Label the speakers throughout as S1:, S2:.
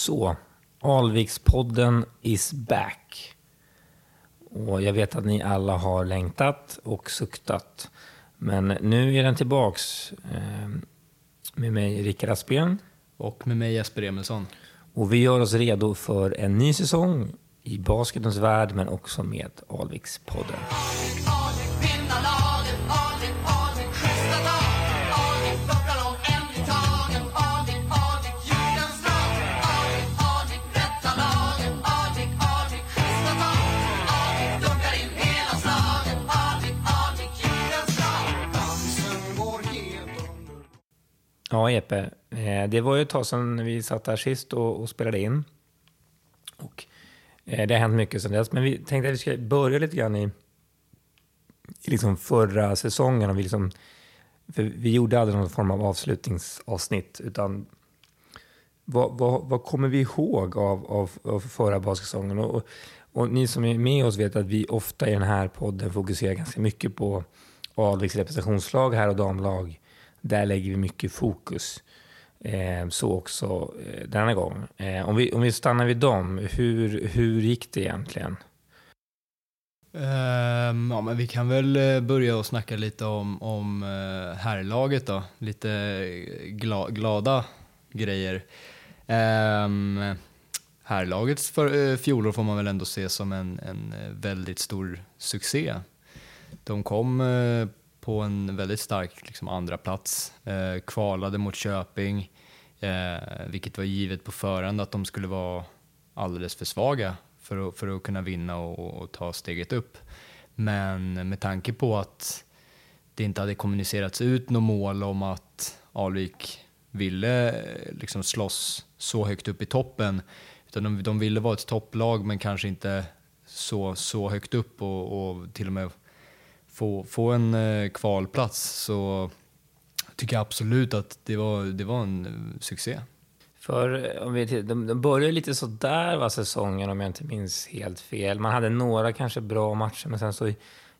S1: Så, Alvikspodden is back. Och jag vet att ni alla har längtat och suktat. Men nu är den tillbaks eh, med mig, Rickard Aspgren.
S2: Och med mig Jesper Emilsson.
S1: Och vi gör oss redo för en ny säsong i basketens värld, men också med Alvikspodden. Ja, Jeppe. Eh, det var ju ett tag sedan vi satt här sist och, och spelade in. Och eh, det har hänt mycket sedan dess. Men vi tänkte att vi ska börja lite grann i, i liksom förra säsongen. Och vi, liksom, för vi gjorde aldrig någon form av avslutningsavsnitt. Utan vad, vad, vad kommer vi ihåg av, av, av förra basketsäsongen? Och, och, och, ni som är med oss vet att vi ofta i den här podden fokuserar ganska mycket på Alviks representationslag här och damlag där lägger vi mycket fokus. Eh, så också eh, denna gång. Eh, om, vi, om vi stannar vid dem, hur, hur gick det egentligen?
S2: Um, ja, men vi kan väl eh, börja och snacka lite om, om uh, herrlaget då. Lite eh, gla, glada grejer. Um, herrlagets för, uh, fjolår får man väl ändå se som en, en väldigt stor succé. De kom uh, på en väldigt stark liksom, andra plats. Eh, kvalade mot Köping, eh, vilket var givet på förhand att de skulle vara alldeles för svaga för att, för att kunna vinna och, och ta steget upp. Men med tanke på att det inte hade kommunicerats ut något mål om att Alvik ville eh, liksom slåss så högt upp i toppen, utan de, de ville vara ett topplag men kanske inte så, så högt upp och, och till och med få, få en eh, kvalplats så tycker jag absolut att det var, det var en eh, succé.
S1: För om vi, de, de började lite sådär var säsongen om jag inte minns helt fel. Man hade några kanske bra matcher men sen så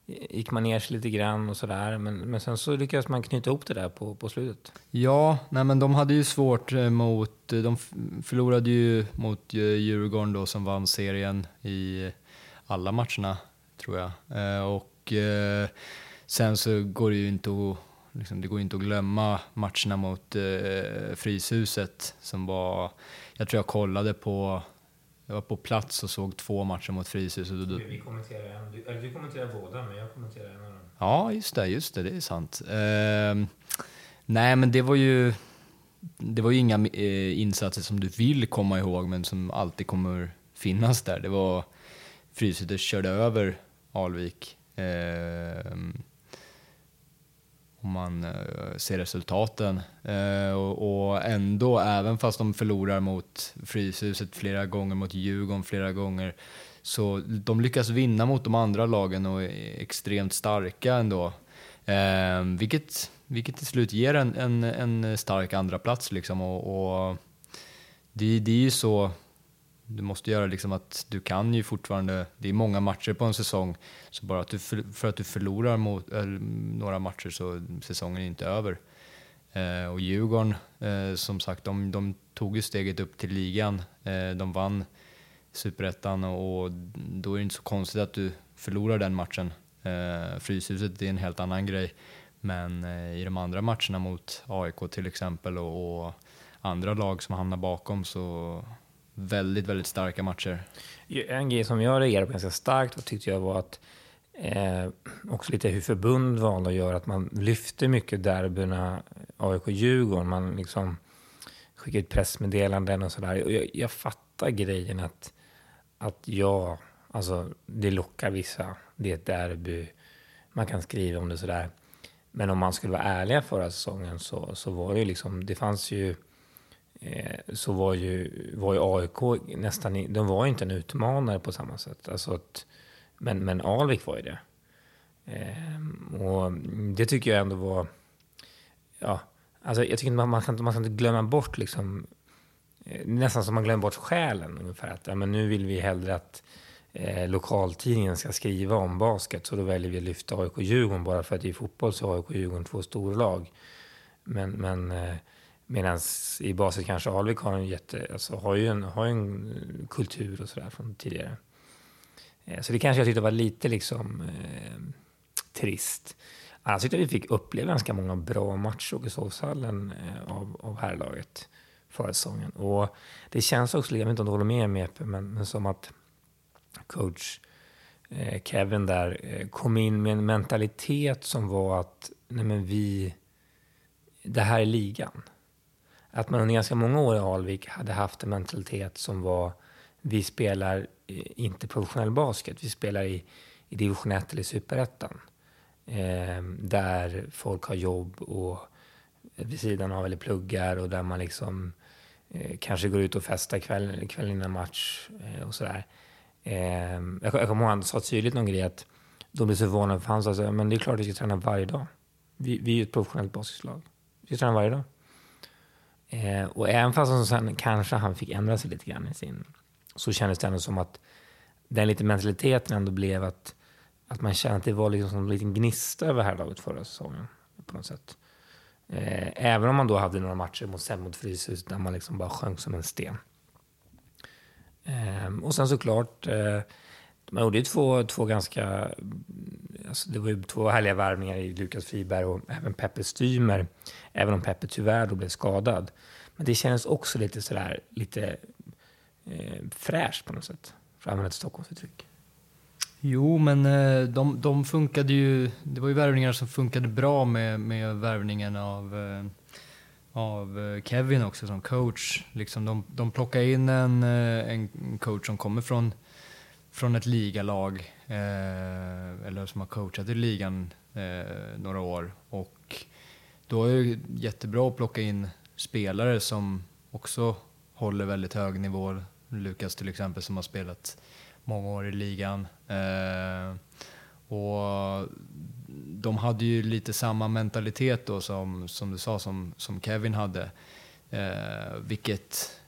S1: gick man ner sig lite grann och sådär. Men, men sen så lyckades man knyta ihop det där på, på slutet.
S2: Ja, nej men de hade ju svårt eh, mot, de förlorade ju mot Djurgården då som vann serien i alla matcherna tror jag. Och eh, sen så går det ju inte att, liksom, det går inte att glömma matcherna mot eh, Fryshuset som var, jag tror jag kollade på jag var på plats och såg två matcher mot Fryshuset.
S1: Vi kommenterar en, du, eller du kommenterar båda, men jag kommenterar en av dem.
S2: Ja, just det, just det, det är sant. Eh, nej, men det var ju, det var ju inga eh, insatser som du vill komma ihåg, men som alltid kommer finnas där. Det var Fryshuset körde över Alvik Ehm, om man eh, ser resultaten. Eh, och, och, ändå, även fast de förlorar mot Fryshuset flera gånger, mot Djurgården flera gånger, så de lyckas vinna mot de andra lagen och är extremt starka ändå. Eh, vilket, vilket till slut ger en, en, en stark andra plats liksom. Och, och det, det är ju så du måste göra liksom att du kan ju fortfarande, det är många matcher på en säsong, så bara att du för, för att du förlorar mot, några matcher så är säsongen inte över. Eh, och Djurgården, eh, som sagt, de, de, tog ju steget upp till ligan. Eh, de vann superettan och då är det inte så konstigt att du förlorar den matchen. Eh, Fryshuset är en helt annan grej, men eh, i de andra matcherna mot AIK till exempel och, och andra lag som hamnar bakom så väldigt, väldigt starka matcher.
S1: En grej som jag reagerade på ganska starkt och tyckte jag var att eh, också lite hur förbund valde att göra, att man lyfte mycket derbyna AIK-Djurgården. Man liksom skickade ut pressmeddelanden och sådär. Jag, jag fattar grejen att, att ja, alltså det lockar vissa. Det är ett derby. Man kan skriva om det sådär. Men om man skulle vara ärliga förra säsongen så, så var det ju liksom, det fanns ju Eh, så var ju, var ju AIK nästan, de var ju inte en utmanare på samma sätt. Alltså att, men, men Alvik var ju det. Eh, och det tycker jag ändå var, ja, alltså jag tycker man, man, ska, inte, man ska inte glömma bort liksom, eh, nästan som man glömmer bort själen ungefär. Att ja, men nu vill vi hellre att eh, lokaltidningen ska skriva om basket, så då väljer vi att lyfta AIK-Djurgården bara för att i fotboll så är AIK-Djurgården två storlag. Men, men eh, Medan i baset kanske Alvik har en jätte, alltså har ju en, har en eh, kultur och sådär från tidigare. Eh, så det kanske jag tyckte var lite liksom eh, trist. Annars tyckte jag vi fick uppleva ganska många bra matcher i Åkeshovshallen eh, av, av herrlaget förra säsongen. Och det känns också, jag vet inte om du håller med mig men, men som att coach eh, Kevin där eh, kom in med en mentalitet som var att nej men vi, det här är ligan. Att man under ganska många år i Alvik hade haft en mentalitet som var vi spelar eh, inte professionell basket, vi spelar i, i division 1 eller superettan. Eh, där folk har jobb och vid sidan av eller pluggar och där man liksom eh, kanske går ut och festar kvällen kväll innan match eh, och sådär. Eh, jag, jag kommer ihåg han sa tydligt någon grej att de blev så förvånade för han sa så men det är klart att vi ska träna varje dag. Vi, vi är ju ett professionellt basketlag. Vi ska träna varje dag. Eh, och även fast han sen kanske han fick ändra sig lite grann i sin... Så kändes det ändå som att den lite mentaliteten ändå blev att, att man kände att det var liksom en liten gnista över här laget förra säsongen. På något sätt. Eh, även om man då hade några matcher mot sen mot Fryshuset där man liksom bara sjönk som en sten. Eh, och sen såklart, eh, man gjorde ju två, två ganska... Alltså det var ju två härliga värvningar i Lukas Friberg och även Peppe Stymer. Även om Peppe tyvärr då blev skadad. Men det kändes också lite sådär, lite eh, fräscht på något sätt. För att använda ett Stockholmsuttryck.
S2: Jo, men eh, de, de funkade ju, det var ju värvningar som funkade bra med, med värvningen av, eh, av eh, Kevin också som coach. Liksom de, de plockade in en, en coach som kommer från, från ett ligalag, eh, eller som har coachat i ligan eh, några år. Och då är det jättebra att plocka in spelare som också håller väldigt hög nivå. Lukas till exempel som har spelat många år i ligan. Eh, och de hade ju lite samma mentalitet då som, som du sa, som, som Kevin hade. Eh, vilket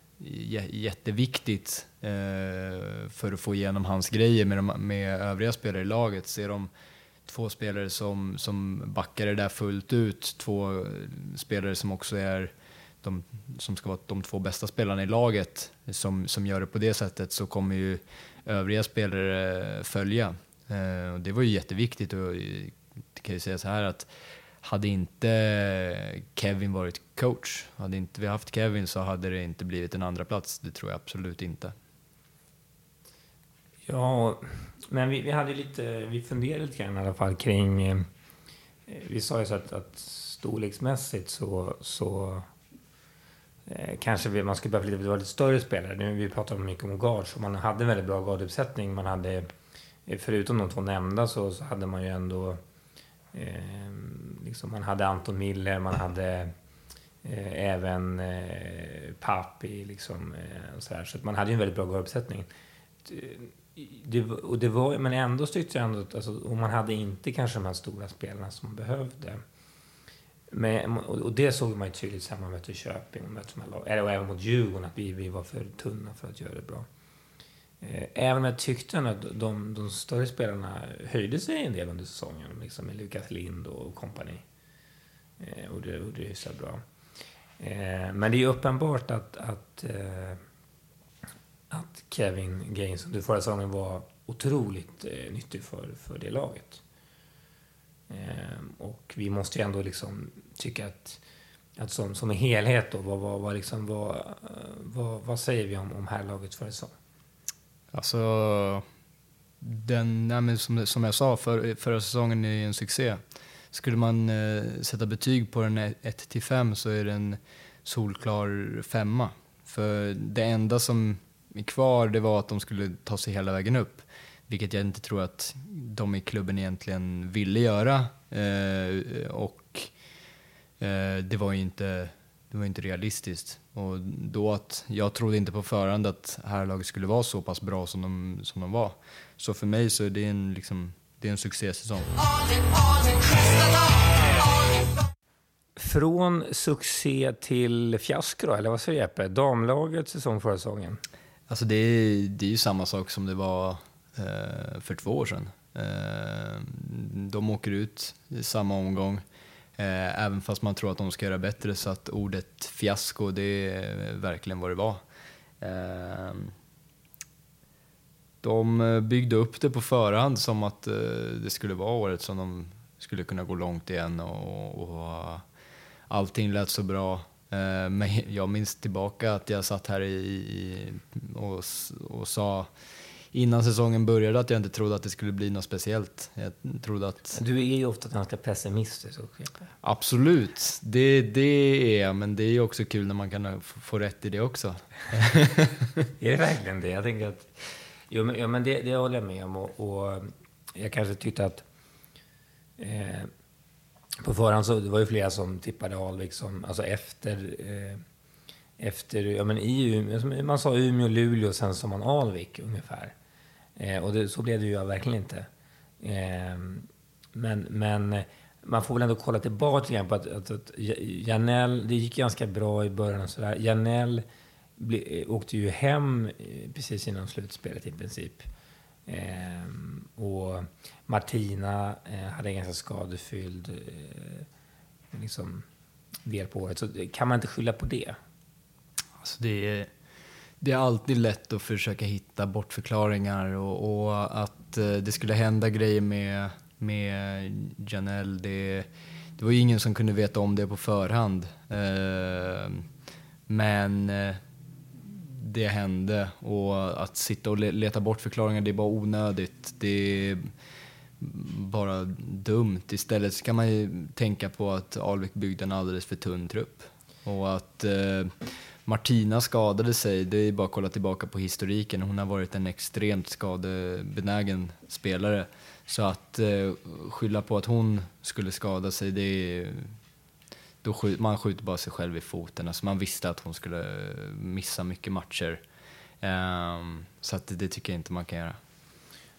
S2: jätteviktigt eh, för att få igenom hans grejer med, de, med övriga spelare i laget. Ser de två spelare som, som backar det där fullt ut, två spelare som också är de som ska vara de två bästa spelarna i laget som, som gör det på det sättet så kommer ju övriga spelare följa. Eh, och det var ju jätteviktigt och jag kan ju säga så här att hade inte Kevin varit coach, hade inte vi haft Kevin så hade det inte blivit en andra plats. Det tror jag absolut inte.
S1: Ja, men vi, vi hade lite, vi funderade lite grann i alla fall kring, eh, vi sa ju så att, att storleksmässigt så, så Eh, kanske vi, man skulle behöva lite, vara lite större spelare. Nu, vi pratar mycket om guard, så man hade en väldigt bra guarduppsättning. Man hade, eh, förutom de två nämnda, så, så hade man ju ändå... Eh, liksom, man hade Anton Miller, man hade eh, även eh, Papi, liksom, eh, och så, där. så man hade ju en väldigt bra uppsättning. Det, och det var, men ändå tyckte jag ändå att alltså, och man hade inte kanske de här stora spelarna som man behövde. Men, och det såg man ju tydligt sen man mötte Köping och, mötte lag, eller, och även mot Djurgården, att vi, vi var för tunna för att göra det bra. Eh, även om jag tyckte att de, de större spelarna höjde sig en del under säsongen, liksom med Lukas Lind och kompani. Eh, och det, och det är så bra. Eh, men det är uppenbart att, att, eh, att Kevin Gaines under förra säsongen var otroligt eh, nyttig för, för det laget. Eh, och vi måste ju ändå liksom tycka att, att som, som en helhet då, vad, vad, vad, liksom, vad, vad, vad säger vi om, om herrlaget för säsong?
S2: Alltså, den, nej, som, som jag sa, för, förra säsongen är en succé. Skulle man eh, sätta betyg på den 1 5 så är den solklar femma. För det enda som är kvar det var att de skulle ta sig hela vägen upp. Vilket jag inte tror att de i klubben egentligen ville göra. Eh, och eh, det var ju inte, det var inte realistiskt. Och då att, jag trodde inte på förhand att herrlaget skulle vara så pass bra som de, som de var. Så för mig så är det en, liksom, det är en succésäsong.
S1: Från succé till fiasko då, eller vad säger Jeppe? Damlagets säsong förra säsongen?
S2: Alltså det är, det är ju samma sak som det var eh, för två år sedan. Eh, de åker ut i samma omgång. Eh, även fast man tror att de ska göra bättre så att ordet fiasko, det är verkligen vad det var. Eh, de byggde upp det på förhand som att eh, det skulle vara året som de skulle kunna gå långt igen och, och allting lät så bra. Eh, men jag minns tillbaka att jag satt här i, och, och sa innan säsongen började att jag inte trodde att det skulle bli något speciellt. Jag trodde att...
S1: Du är ju ofta ganska pessimistisk också.
S2: Absolut, det, det är jag. Men det är också kul när man kan få rätt i det också.
S1: är det verkligen det? Jag tänker att... Jo, men, ja, men det, det håller jag med om. Och, och eh, jag kanske tyckte att... Eh, på förhand så det var ju flera som tippade Alvik som, alltså efter, eh, efter, ja men i Umeå, alltså, man sa Umeå, Luleå, sen sa man Alvik ungefär. Eh, och det, så blev det ju verkligen inte. Eh, men, men man får väl ändå kolla tillbaka lite grann på att, att, att Janell, det gick ganska bra i början och sådär. Janell ble, eh, åkte ju hem eh, precis innan slutspelet i princip. Eh, och Martina eh, hade en ganska skadefylld eh, liksom, del på året. Så kan man inte skylla på det?
S2: Alltså det, är, det är alltid lätt att försöka hitta bortförklaringar och, och att eh, det skulle hända grejer med, med Janelle. Det, det var ju ingen som kunde veta om det på förhand. Eh, men eh, det hände och att sitta och leta bort förklaringar, det är bara onödigt. Det är bara dumt. Istället så kan man ju tänka på att Alvik byggde en alldeles för tunn trupp. Och att eh, Martina skadade sig, det är bara att kolla tillbaka på historiken. Hon har varit en extremt skadebenägen spelare. Så att eh, skylla på att hon skulle skada sig, det är då skjut, man skjuter bara sig själv i foten. Alltså man visste att hon skulle missa mycket matcher. Um, så att det, det, tycker jag inte man kan göra.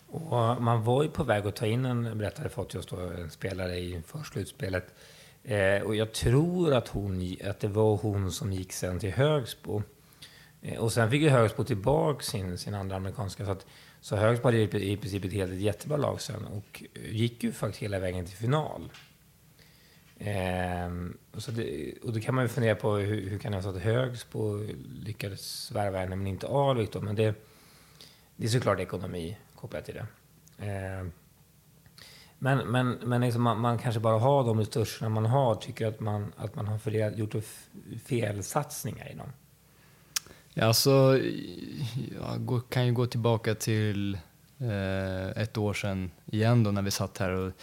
S1: Och eh, man var ju på väg att ta in en, berättade Fotios då, en spelare inför slutspelet. Eh, och jag tror att, hon, att det var hon som gick sen till Högsbo. Eh, och sen fick ju Högsbo tillbaka sin, sin andra amerikanska. Så, att, så Högsbo hade i princip ett helt ett jättebra lag sen och gick ju faktiskt hela vägen till final. Ehm, så det, och då kan man ju fundera på hur, hur kan det ha så att Högsbo lyckades värva henne men inte Alvik då? Men det, det är såklart ekonomi kopplat till det. Ehm, men, men, men liksom man, man, kanske bara har de resurserna man har, tycker att man, att man har fördelat, gjort fel satsningar i dem?
S2: Ja, alltså, jag kan ju gå tillbaka till eh, ett år sedan igen då när vi satt här och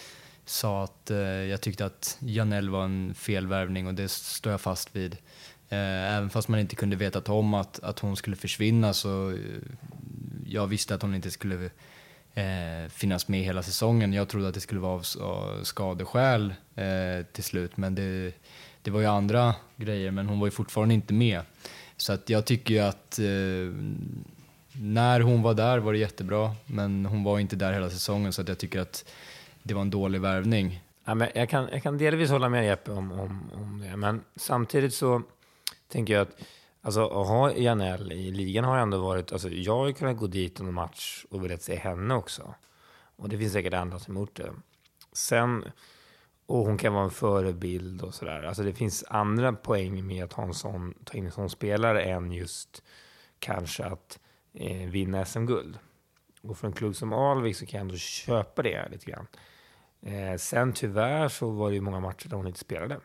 S2: sa att eh, jag tyckte att Janell var en felvärvning och det står jag fast vid. Eh, även fast man inte kunde veta om att, att hon skulle försvinna så eh, jag visste att hon inte skulle eh, finnas med hela säsongen. Jag trodde att det skulle vara av skadeskäl eh, till slut men det, det var ju andra grejer men hon var ju fortfarande inte med. Så att jag tycker ju att eh, när hon var där var det jättebra men hon var inte där hela säsongen så att jag tycker att det var en dålig värvning.
S1: Ja, men jag, kan, jag kan delvis hålla med Jeppe om, om, om det, men samtidigt så tänker jag att Alltså att ha Janell i ligan har ändå varit, alltså jag har ju kunnat gå dit en match och velat se henne också. Och det finns säkert andra som gjort det. Sen, och hon kan vara en förebild och sådär. Alltså det finns andra poäng med att ha en sån, ta in en sån spelare än just kanske att eh, vinna SM-guld. Och för en klubb som Alvik så kan jag ändå köpa det lite grann. Eh, sen tyvärr så var det ju många matcher där hon inte spelade.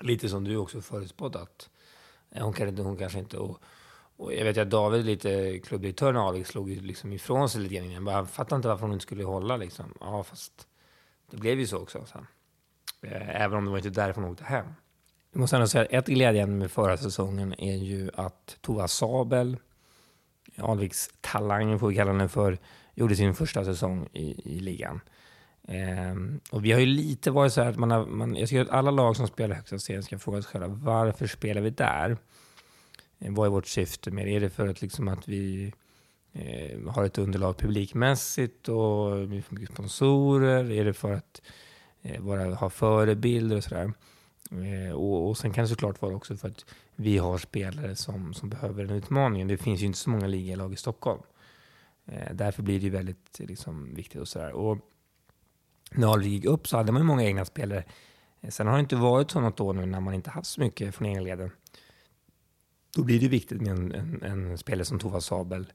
S1: Lite som du också förutspådde att eh, hon, kan inte, hon kanske inte... Och, och jag vet att David, lite klubbdirektören Alvik, slog ju liksom ifrån sig lite grann. Jag bara fattar inte varför hon inte skulle hålla liksom. Ja, fast det blev ju så också sen. Eh, även om det var inte därför hon åkte hem. Jag måste ändå säga att ett glädjeämne med förra säsongen är ju att Tova Sabel Alviks talang, får vi kalla henne för, gjorde sin första säsong i, i ligan. Ehm, och vi har ju lite varit så här att man har, man, jag tycker att alla lag som spelar högsta serien ska fråga sig själva, varför spelar vi där? Eh, vad är vårt syfte med det? Är det för att, liksom, att vi eh, har ett underlag publikmässigt och vi får mycket sponsorer? Är det för att eh, bara ha förebilder och sådär? Eh, och, och sen kan det såklart vara också för att vi har spelare som, som behöver den utmaningen. Det finns ju inte så många ligalag i Stockholm. Eh, därför blir det ju väldigt liksom, viktigt och sådär. Och när Alvik gick upp så hade man ju många egna spelare. Eh, sen har det inte varit så något år nu när man inte haft så mycket från egna leden. Då blir det viktigt med en, en, en spelare som Tova Sabel,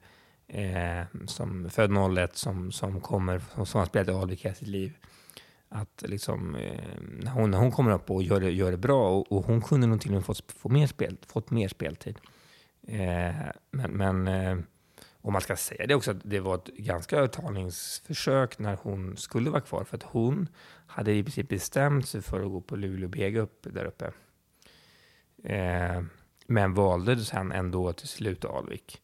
S1: eh, som född 01, som, som kommer, som har spelat i Alvik hela sitt liv. Att liksom, eh, när, hon, när hon kommer upp och gör det, gör det bra, och, och hon kunde nog till och med fått, få mer, spel, fått mer speltid. Eh, men, men eh, och man ska säga det också att det var ett ganska övertalningsförsök när hon skulle vara kvar. För att hon hade i princip bestämt sig för att gå på Luleå BG upp där uppe. Eh, men valde sen ändå till slut Alvik.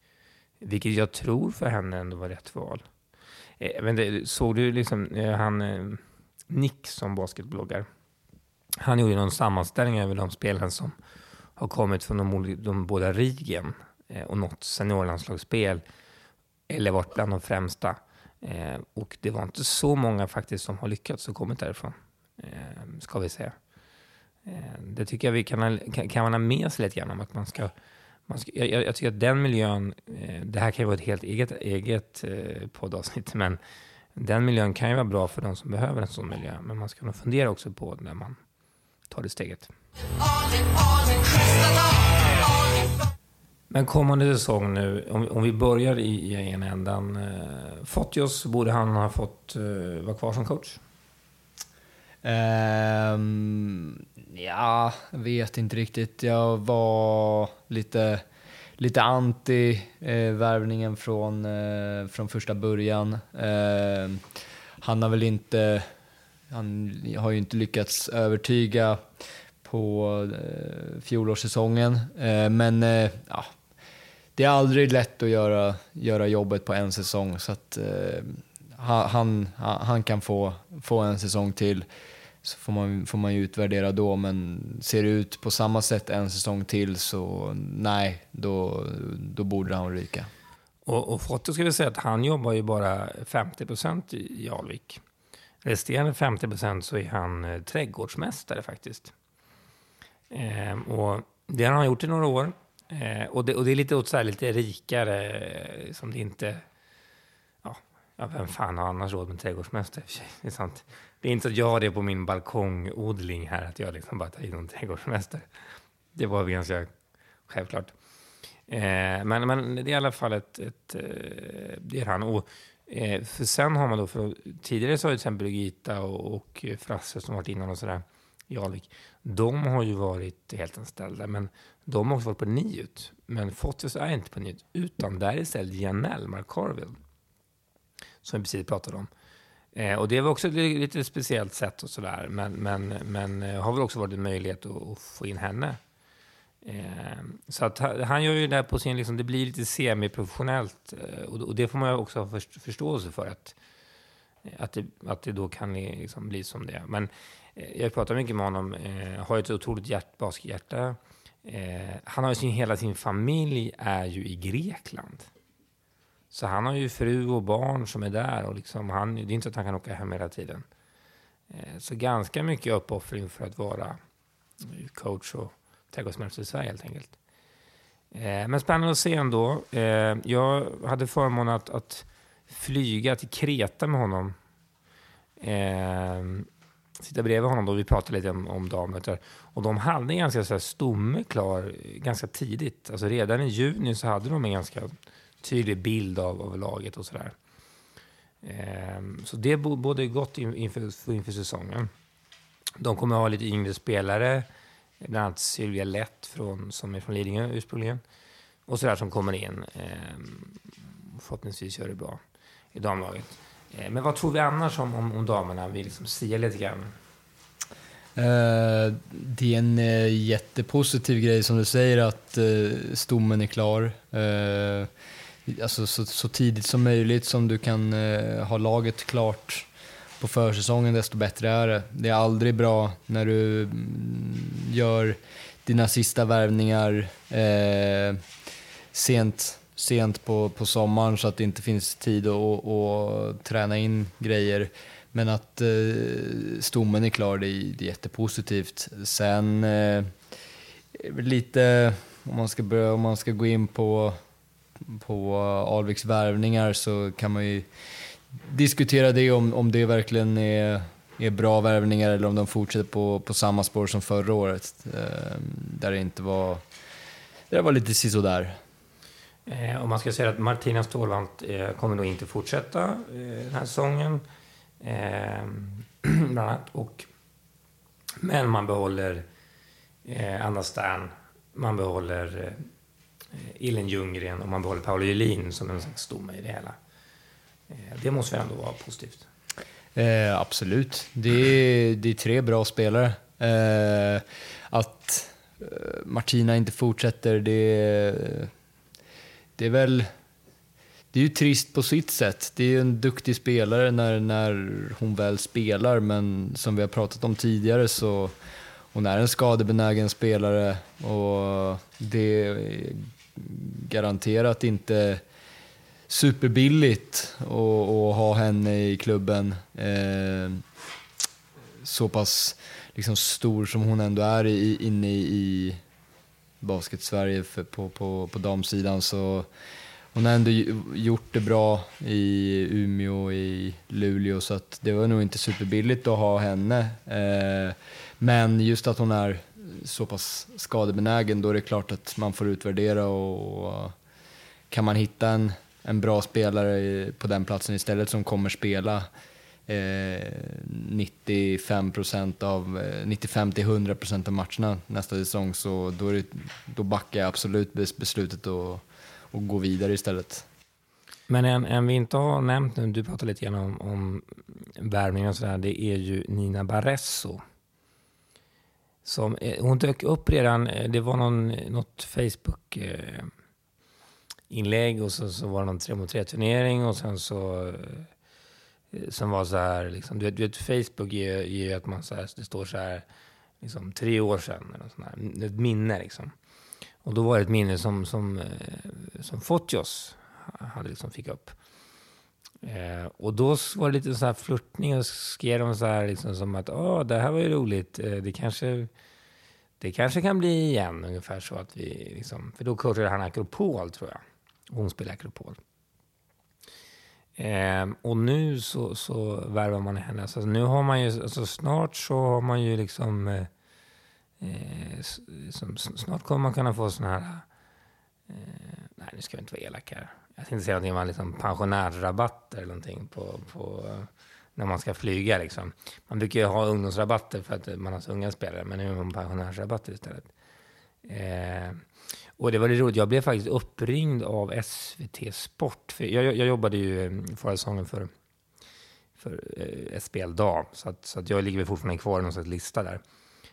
S1: Vilket jag tror för henne ändå var rätt val. Eh, men det, såg du liksom eh, han eh, Nick som basketbloggar? Han gjorde någon sammanställning över de spelare som har kommit från de, de båda rigen eh, och något seniorlandslagsspel eller varit bland de främsta. Eh, och det var inte så många faktiskt som har lyckats och kommit därifrån, eh, ska vi säga. Eh, det tycker jag vi kan, kan, kan man ha med sig lite grann om att man ska man ska, jag, jag, tycker att den miljön, eh, det här kan ju vara ett helt eget, eget eh, poddavsnitt, men den miljön kan ju vara bra för de som behöver en sån miljö. Men man ska nog fundera också på när man tar det steget. Men kommande säsong nu, om, om vi börjar i, i ena ändan. Eh, Fotios, borde han ha fått eh, vara kvar som coach?
S2: Um, ja, jag vet inte riktigt. Jag var lite, lite anti eh, värvningen från, eh, från första början. Eh, han har väl inte, han har ju inte lyckats övertyga på eh, fjolårssäsongen. Eh, men eh, ja, det är aldrig lätt att göra, göra jobbet på en säsong så att eh, han, han kan få, få en säsong till så får man, får man ju utvärdera då, men ser det ut på samma sätt en säsong till så nej, då, då borde han ryka.
S1: Och, och Fotto ska vi säga att han jobbar ju bara 50 procent i Alvik. Resterande 50 procent så är han eh, trädgårdsmästare faktiskt. Eh, och det har han gjort i några år. Eh, och, det, och, det, är lite åt så här, lite rikare, eh, som det inte... Ja, ja, vem fan har annars råd med trädgårdsmästare? Det är sant. Det är inte så att jag har det på min balkongodling här, att jag liksom bara tar in någon trädgårdsmästare. Det var ganska självklart. Eh, men, men det är i alla fall ett... ett eh, det är han. Och, eh, för sen har man då, för, tidigare så har ju till exempel Birgitta och, och Frasse som varit innan och sådär i Alvik, de har ju varit helt anställda, men de har också varit på NIUT. Men Fotios är inte på NIUT, utan där är istället Janelle Markarvild, som vi precis pratade om. Eh, och det var också ett lite speciellt sätt och sådär, men, men, men eh, har väl också varit en möjlighet att, att få in henne. Eh, så att han gör ju det på sin, liksom, det blir lite semiprofessionellt eh, och, och det får man också ha förståelse för att, eh, att, det, att det då kan liksom bli som det Men Eh, jag pratar mycket med honom, eh, har ett otroligt hjärt, baskhjärta. Eh, han har ju sin, hela sin familj är ju i Grekland. Så han har ju fru och barn som är där och liksom han, det är inte så att han kan åka hem hela tiden. Eh, så ganska mycket uppoffring för att vara eh, coach och trädgårdsmästare i Sverige helt enkelt. Eh, men spännande att se ändå. Eh, jag hade förmånen att, att flyga till Kreta med honom eh, sitta bredvid honom då vi pratade lite om, om damet. Och de hade en ganska så här, stomme klar ganska tidigt. Alltså redan i juni så hade de en ganska tydlig bild av, av laget och sådär. Ehm, så det är både gott inför, inför säsongen. De kommer att ha lite yngre spelare, bland annat Sylvia Lett från, som är från Lidingö ursprungligen. Och sådär som kommer in. Ehm, förhoppningsvis gör det bra i damlaget. Eh, men vad tror vi annars om, om, om damerna? Vi liksom siar lite grann.
S2: Eh, det är en eh, jättepositiv grej som du säger att stommen är klar. Alltså så, så, tidigt som möjligt som du kan ha laget klart på försäsongen desto bättre är det. Det är aldrig bra när du mm, gör dina sista värvningar sent sent på, på sommaren så att det inte finns tid att, att träna in grejer. Men att eh, stommen är klar, det är, det är jättepositivt. Sen eh, lite, om man, ska börja, om man ska gå in på, på Alviks värvningar så kan man ju diskutera det om, om det verkligen är är bra värvningar eller om de fortsätter på, på samma spår som förra året. Eh, där det inte var, där det var lite sisådär.
S1: Eh, om man ska säga att Martina Stålvant eh, kommer nog inte fortsätta eh, den här säsongen. Eh, bland annat. Och, men man behåller eh, Anna Stern, man behåller eh, Elin Ljunggren och man behåller Paula Jelin som en slags stomme i det hela. Eh, det måste väl ändå vara positivt?
S2: Eh, absolut. Det är, det är tre bra spelare. Eh, att eh, Martina inte fortsätter, det, det är väl... Det är ju trist på sitt sätt. Det är ju en duktig spelare när, när hon väl spelar, men som vi har pratat om tidigare så hon är en skadebenägen spelare och det är garanterat inte superbilligt att, att ha henne i klubben. Eh, så pass liksom stor som hon ändå är i, inne i, i basket-Sverige på, på, på damsidan så hon har ändå gjort det bra i Umeå och i Luleå så att det var nog inte superbilligt att ha henne. Eh, men just att hon är så pass skadebenägen då är det klart att man får utvärdera och kan man hitta en en bra spelare på den platsen istället som kommer spela eh, 95 procent av, eh, 95 till 100 procent av matcherna nästa säsong så då, är det, då backar jag absolut beslutet och, och gå vidare istället.
S1: Men en, en vi inte har nämnt nu, du pratade lite grann om, om värvningen och sådär, det är ju Nina Barresso. Som, eh, hon dök upp redan, eh, det var någon, något Facebook-inlägg och så, så var det någon 3 mot 3 turnering och sen så Eh, som var så här, liksom, du, vet, du vet Facebook ger, ju att man så här, det står så här, liksom tre år sedan, eller sånt här, mm, ett minne liksom. Och då var det ett minne som, som, eh, som Fotios hade liksom fick upp. Eh, och då var det lite så här flörtning och skrev de så här liksom som att, åh, det här var ju roligt, eh, det kanske det kanske kan bli igen, ungefär så att vi liksom, för då coachade han Akropol tror jag. Hon spelade Akropol. Eh, och nu så, så värvar man henne. Alltså, nu har man ju, alltså, snart så har man ju liksom... Eh, eh som, snart kommer man kunna få såna här... Eh, nej, nu ska vi inte vara elaka här. Jag tänkte säga att om liksom pensionärsrabatter eller någonting på, på, när man ska flyga. Liksom. Man brukar ju ha ungdomsrabatter för att man har så unga spelare, men nu har man pensionärsrabatter istället. Eh, och det var det roligt, jag blev faktiskt uppringd av SVT Sport. För jag, jag jobbade ju eh, förra säsongen för, för eh, SBL Dag, så, att, så att jag ligger fortfarande kvar i någon slags lista där.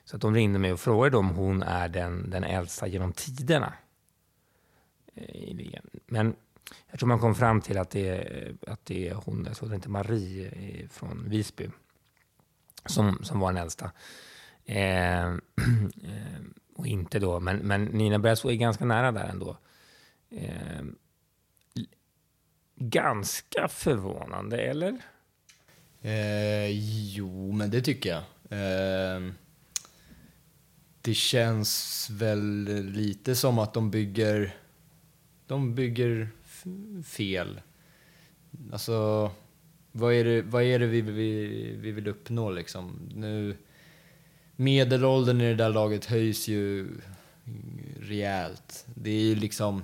S1: Så att de ringde mig och frågade om hon är den, den äldsta genom tiderna. Eh, Men jag tror man kom fram till att det, är, att det är hon, jag tror det inte Marie eh, från Visby, som, som var den äldsta. Eh, eh och inte då, men, men Nina Brasso är ganska nära där ändå. Eh, ganska förvånande, eller?
S2: Eh, jo, men det tycker jag. Eh, det känns väl lite som att de bygger, de bygger fel. Alltså, vad är det, vad är det vi, vi, vi vill uppnå liksom? Nu medelåldern i det där laget höjs ju rejält. Det är ju liksom...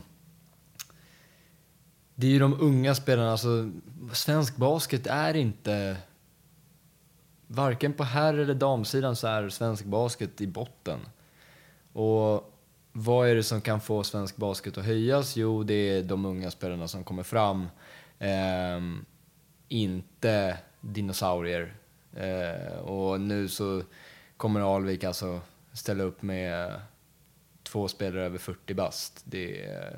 S2: Det är ju de unga spelarna, alltså svensk basket är inte... Varken på herr eller damsidan så är svensk basket i botten. Och vad är det som kan få svensk basket att höjas? Jo, det är de unga spelarna som kommer fram. Eh, inte dinosaurier. Eh, och nu så kommer Alvik alltså ställa upp med eh, två spelare över 40 bast. Det, eh,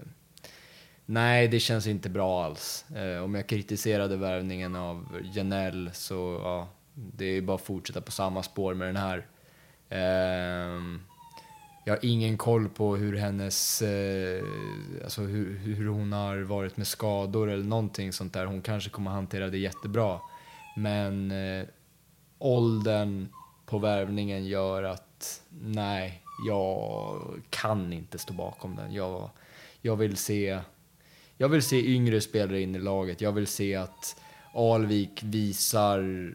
S2: nej, det känns inte bra alls. Eh, om jag kritiserade värvningen av Janell så ja, det är bara att fortsätta på samma spår med den här. Ehm, jag har ingen koll på hur hennes, alltså hur, hur hon har varit med skador eller någonting sånt där. Hon kanske kommer hantera det jättebra. Men åldern på värvningen gör att nej, jag kan inte stå bakom den. Jag, jag, vill se, jag vill se yngre spelare in i laget. Jag vill se att Alvik visar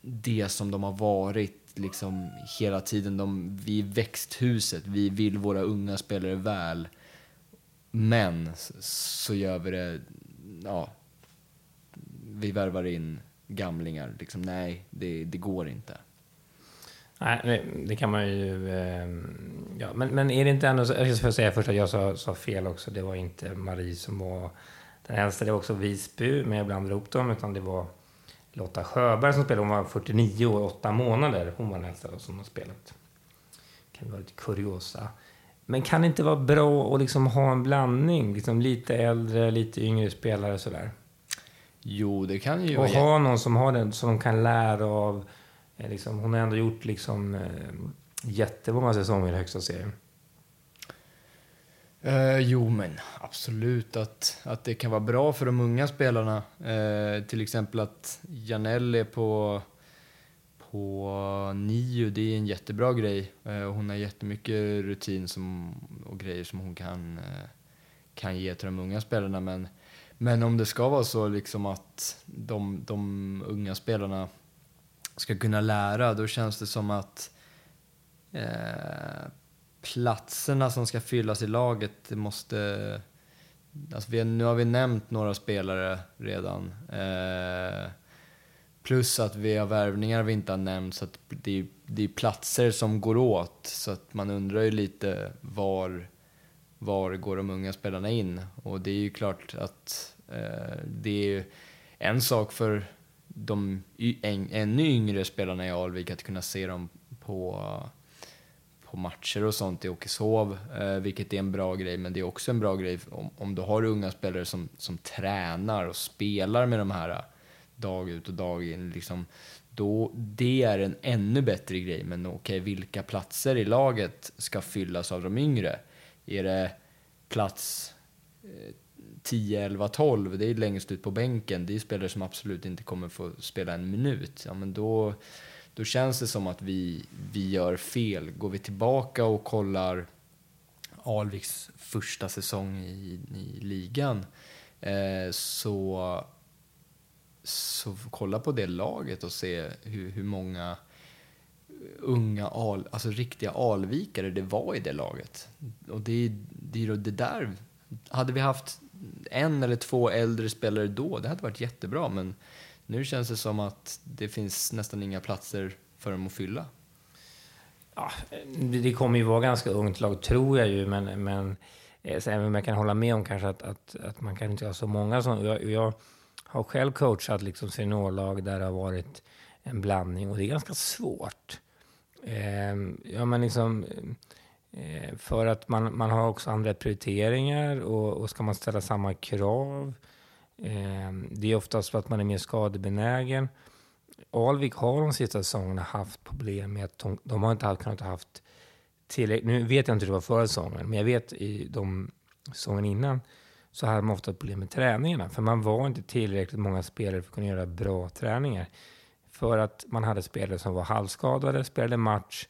S2: det som de har varit liksom hela tiden. De, vi är växthuset, vi vill våra unga spelare väl. Men så gör vi det, ja, vi värvar in gamlingar. Liksom, nej, det, det går inte.
S1: Nej, det, kan man ju... Eh, ja, men, men är det inte ändå... Jag ska säga först att jag sa, sa, fel också. Det var inte Marie som var den äldsta. Det var också Visby, men jag blandade ihop dem. Utan det var Lotta Sjöberg som spelade. Hon var 49 år och 8 månader. Hon var den äldsta som har spelat. Det kan vara lite kuriosa. Men kan det inte vara bra att liksom ha en blandning? Liksom lite äldre, lite yngre spelare sådär.
S2: Jo, det kan ju
S1: Och ha någon som har den, som de kan lära av. Eh, liksom, hon har ändå gjort liksom, eh, jättemånga säsonger i högsta serien.
S2: Eh, jo, men absolut att, att det kan vara bra för de unga spelarna. Eh, till exempel att Janelle är på, på nio, det är en jättebra grej. Eh, hon har jättemycket rutin som, och grejer som hon kan, eh, kan ge till de unga spelarna. Men, men om det ska vara så liksom att de, de unga spelarna ska kunna lära, då känns det som att eh, platserna som ska fyllas i laget måste... Alltså vi, nu har vi nämnt några spelare redan. Eh, plus att vi har värvningar vi inte har nämnt, så att det, är, det är platser som går åt. Så att man undrar ju lite var, var går de unga spelarna in? Och det är ju klart att eh, det är en sak för de ännu yngre spelarna i Alvik att kunna se dem på på matcher och sånt i Åkeshov, eh, vilket är en bra grej. Men det är också en bra grej om, om du har unga spelare som, som tränar och spelar med de här eh, dag ut och dag in. Liksom, då, det är en ännu bättre grej. Men okej, okay, vilka platser i laget ska fyllas av de yngre? Är det plats eh, 10, 11, 12, det är längst ut på bänken. Det är spelare som absolut inte kommer få spela en minut. Ja, men då då känns det som att vi, vi gör fel. Går vi tillbaka och kollar Alviks första säsong i, i ligan eh, så, så kolla på det laget och se hur, hur många unga, al, alltså riktiga alvikare det var i det laget. Och det, det, det där, hade vi haft en eller två äldre spelare då, det hade varit jättebra. Men nu känns det som att det finns nästan inga platser för dem att fylla.
S1: Ja, det kommer ju vara ganska ungt lag, tror jag ju. Men, men eh, även om jag kan hålla med om kanske att, att, att man kan inte ha så många som... Jag, jag har själv coachat liksom seniorlag där det har varit en blandning och det är ganska svårt. Eh, ja, men liksom, eh, Eh, för att man, man har också andra prioriteringar och, och ska man ställa samma krav Eh, det är oftast för att man är mer skadebenägen. Alvik har de sista säsongerna haft problem med att de, de har inte haft, kunnat haft tillräckligt. Nu vet jag inte hur det var förra säsongen, men jag vet i de säsongen innan så hade man ofta problem med träningarna. För man var inte tillräckligt många spelare för att kunna göra bra träningar. För att man hade spelare som var halvskadade, spelade match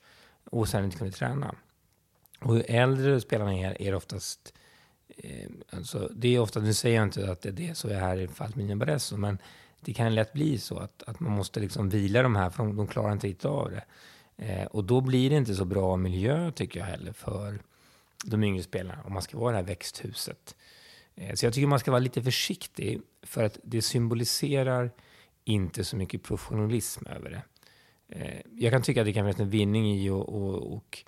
S1: och sen inte kunde träna. Och ju äldre spelarna är, är det oftast Eh, alltså, det är ofta, nu säger jag inte att det är det så är här i fallet med Barresso, men det kan lätt bli så att, att man måste liksom vila de här, för de, de klarar inte riktigt av det. Eh, och då blir det inte så bra miljö, tycker jag heller, för de yngre spelarna, om man ska vara det här växthuset. Eh, så jag tycker man ska vara lite försiktig, för att det symboliserar inte så mycket professionalism över det. Eh, jag kan tycka att det kan finnas en vinning i och, och, och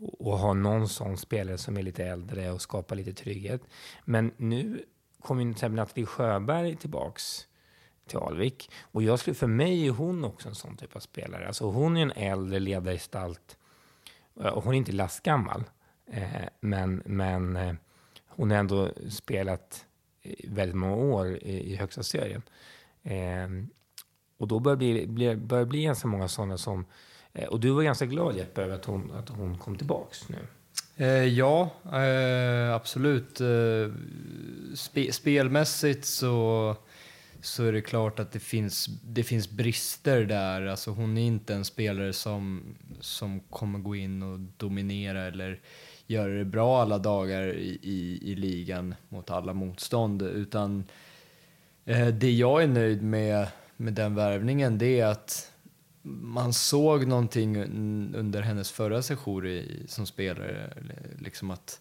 S1: och ha någon sån spelare som är lite äldre och skapa lite trygghet. Men nu kommer till exempel Nathalie Sjöberg tillbaks till Alvik. Och jag skulle, för mig är hon också en sån typ av spelare. Alltså hon är en äldre ledargestalt. Eh, och hon är inte lastgammal. Eh, men, men eh, hon har ändå spelat väldigt många år i, i högsta serien. Eh, och då börjar det bli, bli, bli ganska många sådana som Eh, och du var ganska glad Jeppe över att hon, att hon kom tillbaks nu.
S2: Eh, ja, eh, absolut. Eh, spe, spelmässigt så, så är det klart att det finns, det finns brister där. Alltså hon är inte en spelare som, som kommer gå in och dominera eller göra det bra alla dagar i, i, i ligan mot alla motstånd. Utan eh, det jag är nöjd med, med den värvningen det är att man såg någonting under hennes förra session i, som spelare, liksom att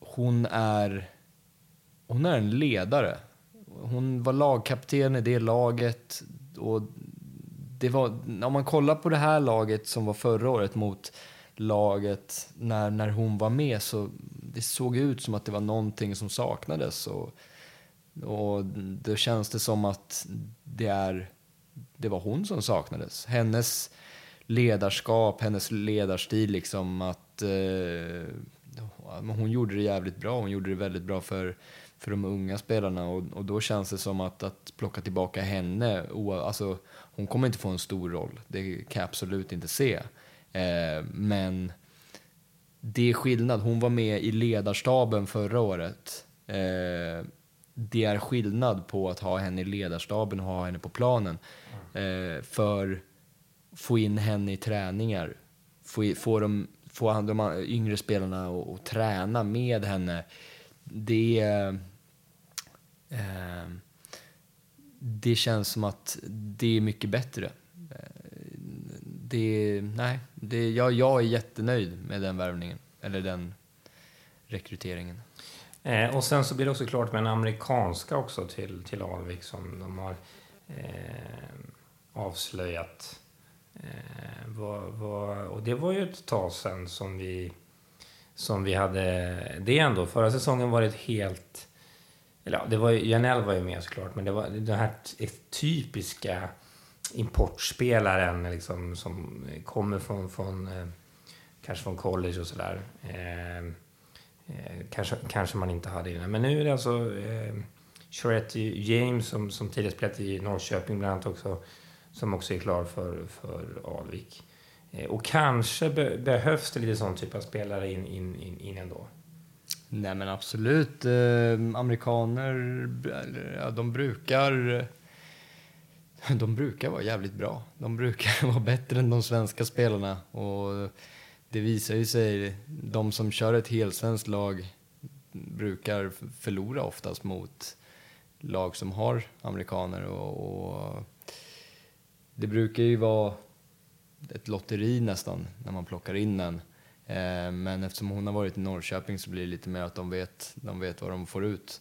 S2: hon är, hon är en ledare. Hon var lagkapten i det laget och det var, om man kollar på det här laget som var förra året mot laget när, när hon var med så det såg ut som att det var någonting som saknades. Och, och då känns det som att det, är, det var hon som saknades. Hennes ledarskap, hennes ledarstil, liksom att eh, hon gjorde det jävligt bra. Hon gjorde det väldigt bra för, för de unga spelarna och, och då känns det som att, att plocka tillbaka henne, alltså, hon kommer inte få en stor roll, det kan jag absolut inte se. Eh, men det är skillnad. Hon var med i ledarstaben förra året. Eh, det är skillnad på att ha henne i ledarstaben och ha henne på planen. Eh, för få in henne i träningar, få, få, de, få de yngre spelarna att träna med henne. Det, eh, det känns som att det är mycket bättre eh, det, nej, det, jag, jag är jättenöjd med den värvningen, eller den rekryteringen.
S1: Eh, och sen så blir det också klart med en amerikanska också till, till Alvik som de har eh, avslöjat. Eh, var, var, och det var ju ett tag sen som vi, som vi hade det ändå. Förra säsongen var det ett helt... Eller ja, det var ju, Janell var ju med såklart, men det var den här typiska importspelaren liksom, som kommer från, från eh, kanske från college och sådär. Eh, eh, kanske, kanske man inte hade innan. Men nu är det alltså eh, Shoretti James som, som tidigare spelat i Norrköping bland annat också, som också är klar för, för Alvik. Eh, och kanske be, behövs det lite sån typ av spelare in, in, in, in ändå.
S2: Nej men absolut. Eh, amerikaner, ja, de brukar de brukar vara jävligt bra. De brukar vara bättre än de svenska spelarna. Och det visar ju sig, de som kör ett helsvenskt lag brukar förlora oftast mot lag som har amerikaner. Och, och det brukar ju vara ett lotteri nästan när man plockar in en. Eh, men eftersom hon har varit i Norrköping så blir det lite mer att de vet, de vet vad de får ut.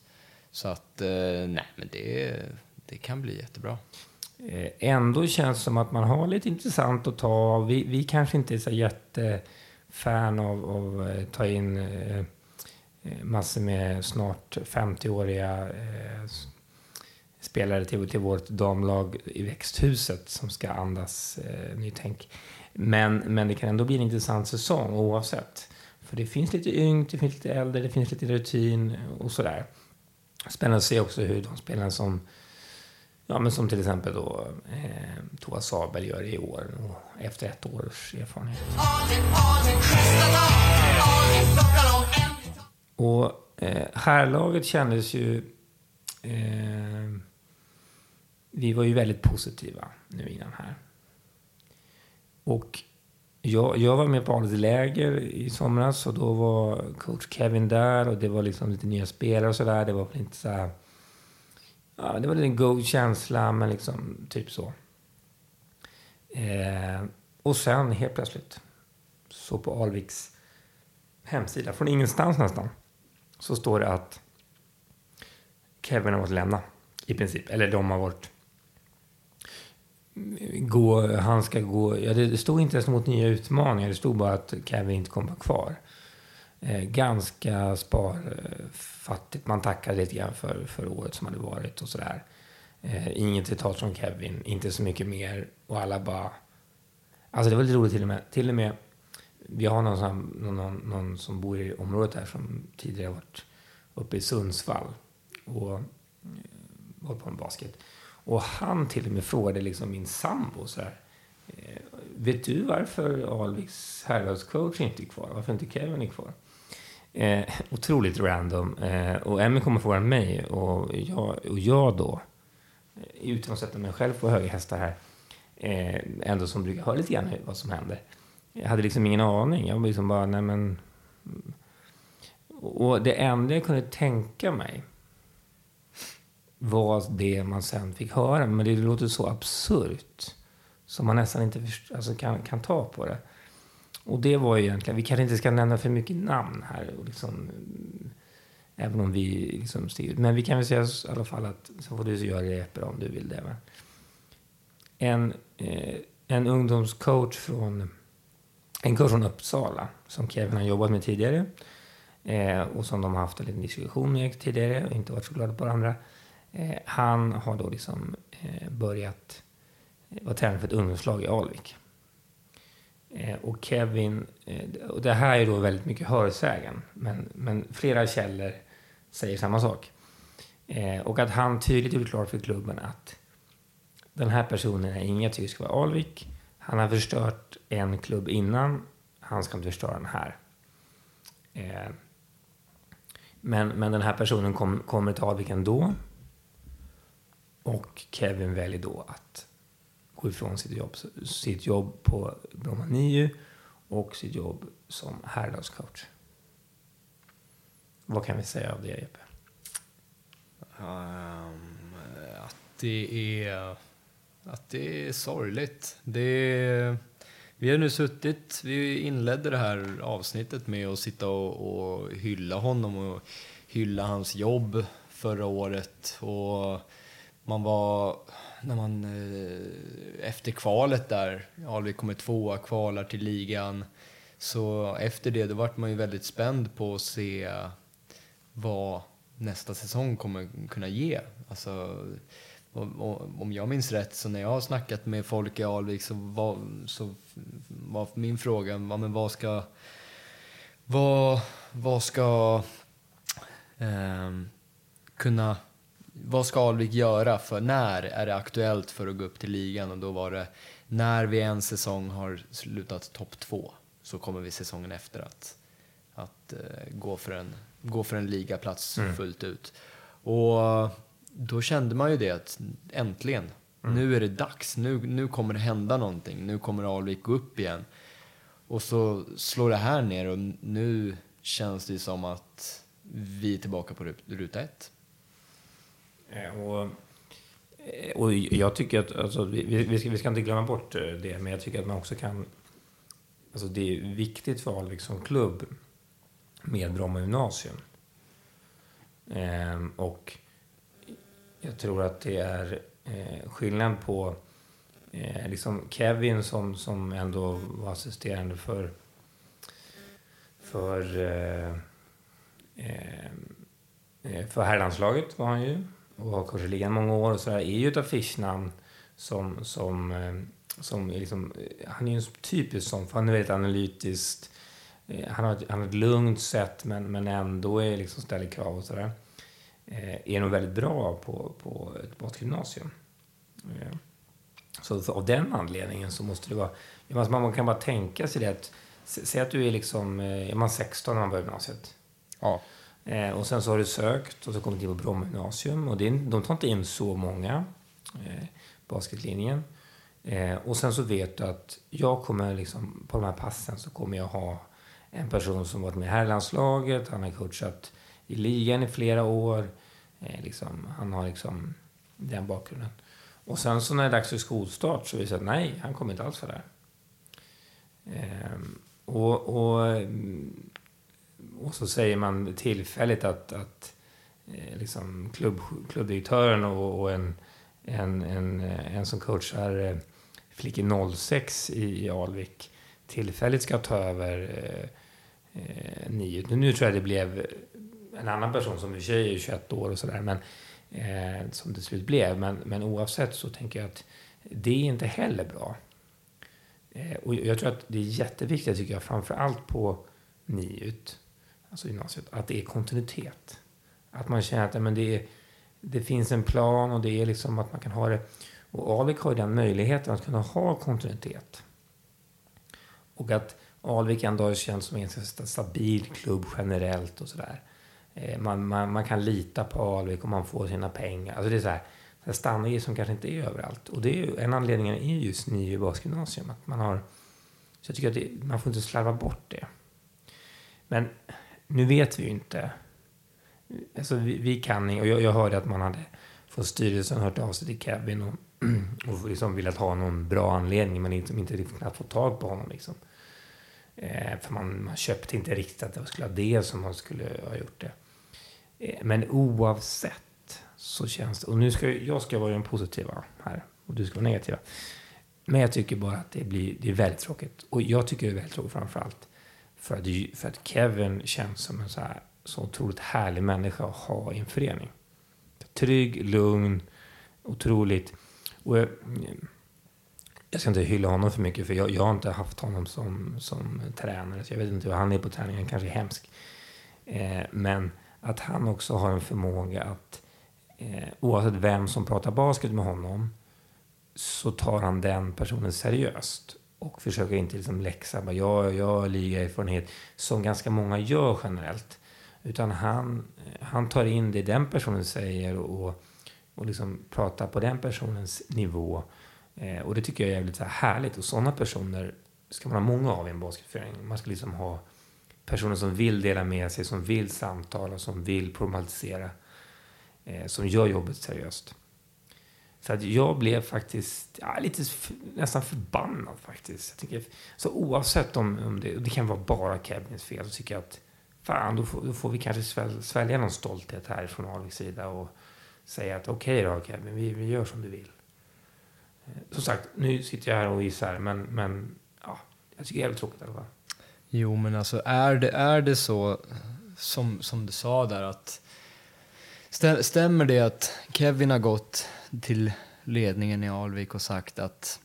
S2: Så att, eh, nej men det, det kan bli jättebra.
S1: Eh, ändå känns det som att man har lite intressant att ta Vi, vi kanske inte är så jättefan av, av att ta in eh, eh, massor med snart 50-åriga eh, spelare till, till vårt damlag i växthuset som ska andas eh, nytänk. Men, men det kan ändå bli en intressant säsong oavsett. För det finns lite yngt, det finns lite äldre, det finns lite rutin och sådär. Spännande att se också hur de spelarna som Ja, men som till exempel då eh, Tova Sabel gör i år efter ett års erfarenhet. Och eh, herrlaget kändes ju... Eh, vi var ju väldigt positiva nu innan här. Och jag, jag var med på Arnes läger i somras och då var coach Kevin där och det var liksom lite nya spelare och sådär. Det var inte så här ja, det var en god känsla, men liksom typ så. Eh, och sen helt plötsligt, så på Alviks hemsida, från ingenstans nästan, så står det att Kevin har varit lämna, i princip. Eller de har varit... Gå, han ska gå... Ja, det stod inte ens mot nya utmaningar. Det stod bara att Kevin inte kommer vara kvar. Eh, ganska sparfattigt. Man tackade lite grann för, för året som hade varit och sådär. Eh, inget citat från Kevin, inte så mycket mer. Och alla bara... Alltså det var lite roligt till och med. Till och med vi har någon som, någon, någon som bor i området här som tidigare varit uppe i Sundsvall och eh, hållit på med basket. Och han till och med frågade liksom min sambo så här. Eh, Vet du varför Alviks herrlagscoach inte är kvar? Varför inte Kevin är kvar? Eh, otroligt random. Eh, och Emmy kommer fråga mig och jag, och jag då, eh, utan att sätta mig själv på höga hästar här, eh, ändå som brukar höra lite grann vad som händer. Jag hade liksom ingen aning. Jag var liksom bara, nej men... Och det enda jag kunde tänka mig var det man sen fick höra. Men det låter så absurt. som man nästan inte först, alltså kan, kan ta på det. Och det var ju egentligen, vi kanske inte ska nämna för mycket namn här. Och liksom, eh, även om vi liksom styr. Men vi kan väl säga i alla fall att, så får du göra det om du vill det. Va? en, eh, en ungdomscoach från, en coach från Uppsala som Kevin har jobbat med tidigare. Eh, och som de har haft en liten diskussion med tidigare och inte varit så glada på varandra. Eh, han har då liksom eh, börjat eh, vara tränare för ett ungdomslag i Alvik. Eh, och Kevin, eh, och det här är då väldigt mycket hörsägen, men, men flera källor säger samma sak. Eh, och att han tydligt gjorde klart för klubben att den här personen är inget tysk för Alvik. Han har förstört en klubb innan, han ska inte förstöra den här. Eh, men, men den här personen kom, kommer till Alvik ändå. Och Kevin väljer då att gå ifrån sitt jobb, sitt jobb på Bromma 9 och sitt jobb som herrlagscoach. Vad kan vi säga av det, Jeppe?
S2: Um, att det är, att det är sorgligt. Det vi har nu suttit, vi inledde det här avsnittet med att sitta och, och hylla honom och hylla hans jobb förra året. Och man var när man eh, efter kvalet där, Alvik kommer tvåa, kvalar till ligan. Så efter det, då vart man ju väldigt spänd på att se vad nästa säsong kommer kunna ge. Alltså, om jag minns rätt, så när jag har snackat med folk i Alvik så var, så var min fråga, men vad ska, vad, vad ska eh, kunna vad ska Alvik göra för när är det aktuellt för att gå upp till ligan? Och då var det när vi en säsong har slutat topp två så kommer vi säsongen efter att, att uh, gå, för en, gå för en ligaplats mm. fullt ut. Och då kände man ju det att äntligen, mm. nu är det dags. Nu, nu kommer det hända någonting. Nu kommer Alvik gå upp igen. Och så slår det här ner och nu känns det som att vi är tillbaka på ruta ett.
S1: Eh, och, eh, och jag tycker att, alltså, vi, vi, ska, vi ska inte glömma bort eh, det, men jag tycker att man också kan... Alltså det är viktigt för Alvik som klubb med Bromma gymnasium. Ehm, och jag tror att det är eh, skillnad på eh, liksom Kevin som, som ändå var assisterande för, för, eh, ehm, för herrlandslaget var han ju och har coachat ligan många år och sådär, är ju ett affischnamn som, som, eh, som är liksom, eh, han är ju en typisk sån, för han är väldigt analytiskt. Eh, han har, han har ett lugnt sätt men, men ändå är liksom ställer krav och sådär. Är nog väldigt bra på, på ett basketgymnasium. Så av den anledningen så måste det vara... Man kan bara tänka sig det att... Säg att du är liksom... Är man 16 när man börjar gymnasiet?
S2: Ja.
S1: Eh, och sen så har du sökt och så kommit in på Bromma gymnasium. Och det är, de tar inte in så många, eh, basketlinjen. Eh, och sen så vet du att jag kommer liksom, på de här passen så kommer jag ha en person som varit med i herrlandslaget, han har coachat i ligan i flera år. Eh, liksom, han har liksom den bakgrunden. Och sen så när det är dags för skolstart så visar det att nej, han kommer inte alls vara där. Eh, och, och och så säger man tillfälligt att, att eh, liksom klubb, klubbdirektören och, och en, en, en, eh, en som coachar eh, flickor 06 i, i Alvik tillfälligt ska ta över eh, nio. Nu tror jag det blev en annan person som i och för sig är 21 år och sådär, men eh, som det slut blev. Men, men oavsett så tänker jag att det är inte heller bra. Eh, och jag tror att det är jätteviktigt, tycker jag, framför allt på niut, alltså gymnasiet, att det är kontinuitet. Att man känner att men det, är, det finns en plan och det är liksom att man kan ha det. Och Alvik har ju den möjligheten att kunna ha kontinuitet. Och att Alvik ändå har känts som en ganska stabil klubb generellt och sådär. Eh, man, man, man, kan lita på Alvik och man får sina pengar. Alltså det är så här, så standarder som kanske inte är överallt. Och det är, en anledning är just Nio basgymnasium. Att man har, så jag tycker att det, man får inte slarva bort det. Men nu vet vi ju inte. Alltså vi, vi kan och jag, jag hörde att man hade från styrelsen hört av sig till Kevin och och liksom velat ha någon bra anledning men liksom inte kunnat få tag på honom. Liksom. Eh, för man, man, köpte inte riktigt att det skulle vara det som man skulle ha gjort det. Eh, men oavsett så känns det, och nu ska jag ska vara den positiva här och du ska vara negativa. Men jag tycker bara att det, blir, det är väldigt tråkigt. Och jag tycker det är väldigt tråkigt framför allt för att, för att Kevin känns som en så, här, så otroligt härlig människa att ha i en förening. Trygg, lugn, otroligt. Och jag, jag ska inte hylla honom för mycket, för jag, jag har inte haft honom som, som tränare. Så jag vet inte hur han är på träning, han kanske är hemsk. Eh, men att han också har en förmåga att, eh, oavsett vem som pratar basket med honom, så tar han den personen seriöst och försöka inte liksom läxa, bara, jag, jag har ligaerfarenhet, som ganska många gör generellt. Utan han, han tar in det den personen säger och, och liksom pratar på den personens nivå. Eh, och det tycker jag är jävligt så här härligt. Och sådana personer ska man ha många av i en basketförening. Man ska liksom ha personer som vill dela med sig, som vill samtala, som vill problematisera. Eh, som gör jobbet seriöst. Så att jag blev faktiskt ja, lite nästan förbannad faktiskt. Jag tycker, så oavsett om, om det, det kan vara bara Kevins fel, så tycker jag att fan, då får, då får vi kanske svälja någon stolthet här från Alex sida och säga att okej okay då Kevin, vi, vi gör som du vill. Eh, som sagt, nu sitter jag här och gissar, men, men ja, jag tycker det är jävligt tråkigt i alla fall.
S2: Jo, men alltså är det, är det så som, som du sa där att stämmer det att Kevin har gått till ledningen i Alvik och sagt att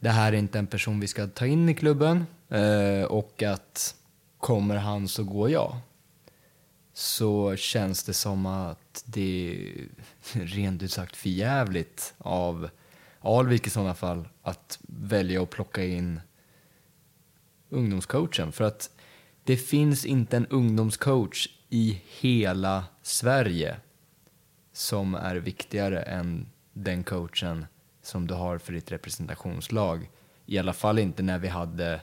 S2: det här är inte en person vi ska ta in i klubben eh, och att kommer han så går jag. Så känns det som att det är rent ut sagt förjävligt av Alvik i sådana fall att välja att plocka in ungdomscoachen. För att det finns inte en ungdomscoach i hela Sverige som är viktigare än den coachen som du har för ditt representationslag. I alla fall inte när vi hade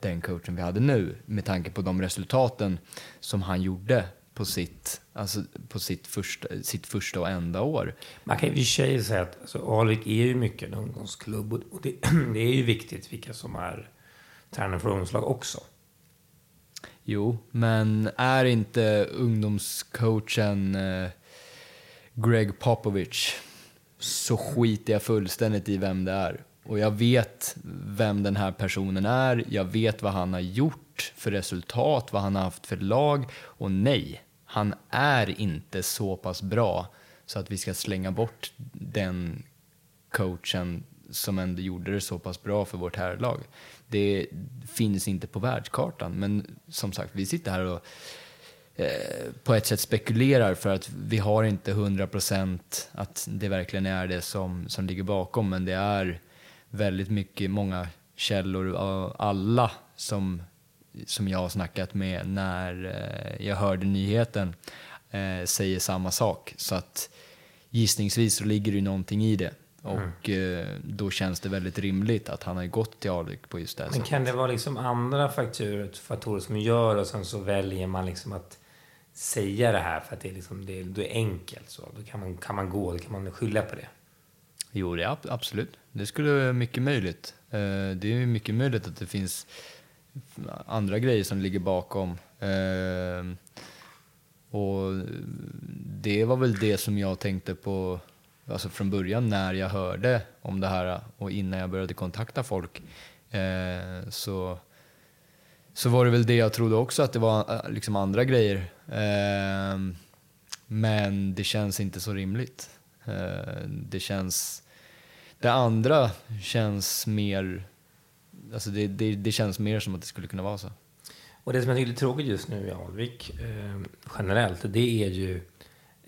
S2: den coachen vi hade nu med tanke på de resultaten som han gjorde på sitt, alltså på sitt, första, sitt första och enda år.
S1: Man kan ju i sig säga att alltså, Alvik är ju mycket en ungdomsklubb och det, det är ju viktigt vilka som är tränare för ungdomslag också.
S2: Jo, men är inte ungdomscoachen eh, Greg Popovich så skiter jag fullständigt i vem det är. Och jag vet vem den här personen är, jag vet vad han har gjort för resultat, vad han har haft för lag. Och nej, han är inte så pass bra så att vi ska slänga bort den coachen som ändå gjorde det så pass bra för vårt herrlag. Det finns inte på världskartan, men som sagt, vi sitter här och på ett sätt spekulerar för att vi har inte 100% att det verkligen är det som, som ligger bakom. Men det är väldigt mycket, många källor, alla som, som jag har snackat med när eh, jag hörde nyheten eh, säger samma sak. Så att gissningsvis så ligger det ju någonting i det. Och mm. då känns det väldigt rimligt att han har gått till Alvik på just det
S1: här Men kan det vara liksom andra faktorer, faktorer som gör och sen så väljer man liksom att säga det här för att det är, liksom, det är, det är enkelt. Så. Då kan man, kan man gå, då kan man skylla på det.
S2: Jo, det är absolut. Det skulle vara mycket möjligt. Eh, det är mycket möjligt att det finns andra grejer som ligger bakom. Eh, och det var väl det som jag tänkte på alltså från början när jag hörde om det här och innan jag började kontakta folk. Eh, så så var det väl det jag trodde också, att det var eh, liksom andra grejer. Eh, men det känns inte så rimligt. Eh, det känns... Det andra känns mer... Alltså det, det, det, känns mer som att det skulle kunna vara så.
S1: Och det som jag tycker är tråkigt just nu i Alvik, eh, generellt, det är ju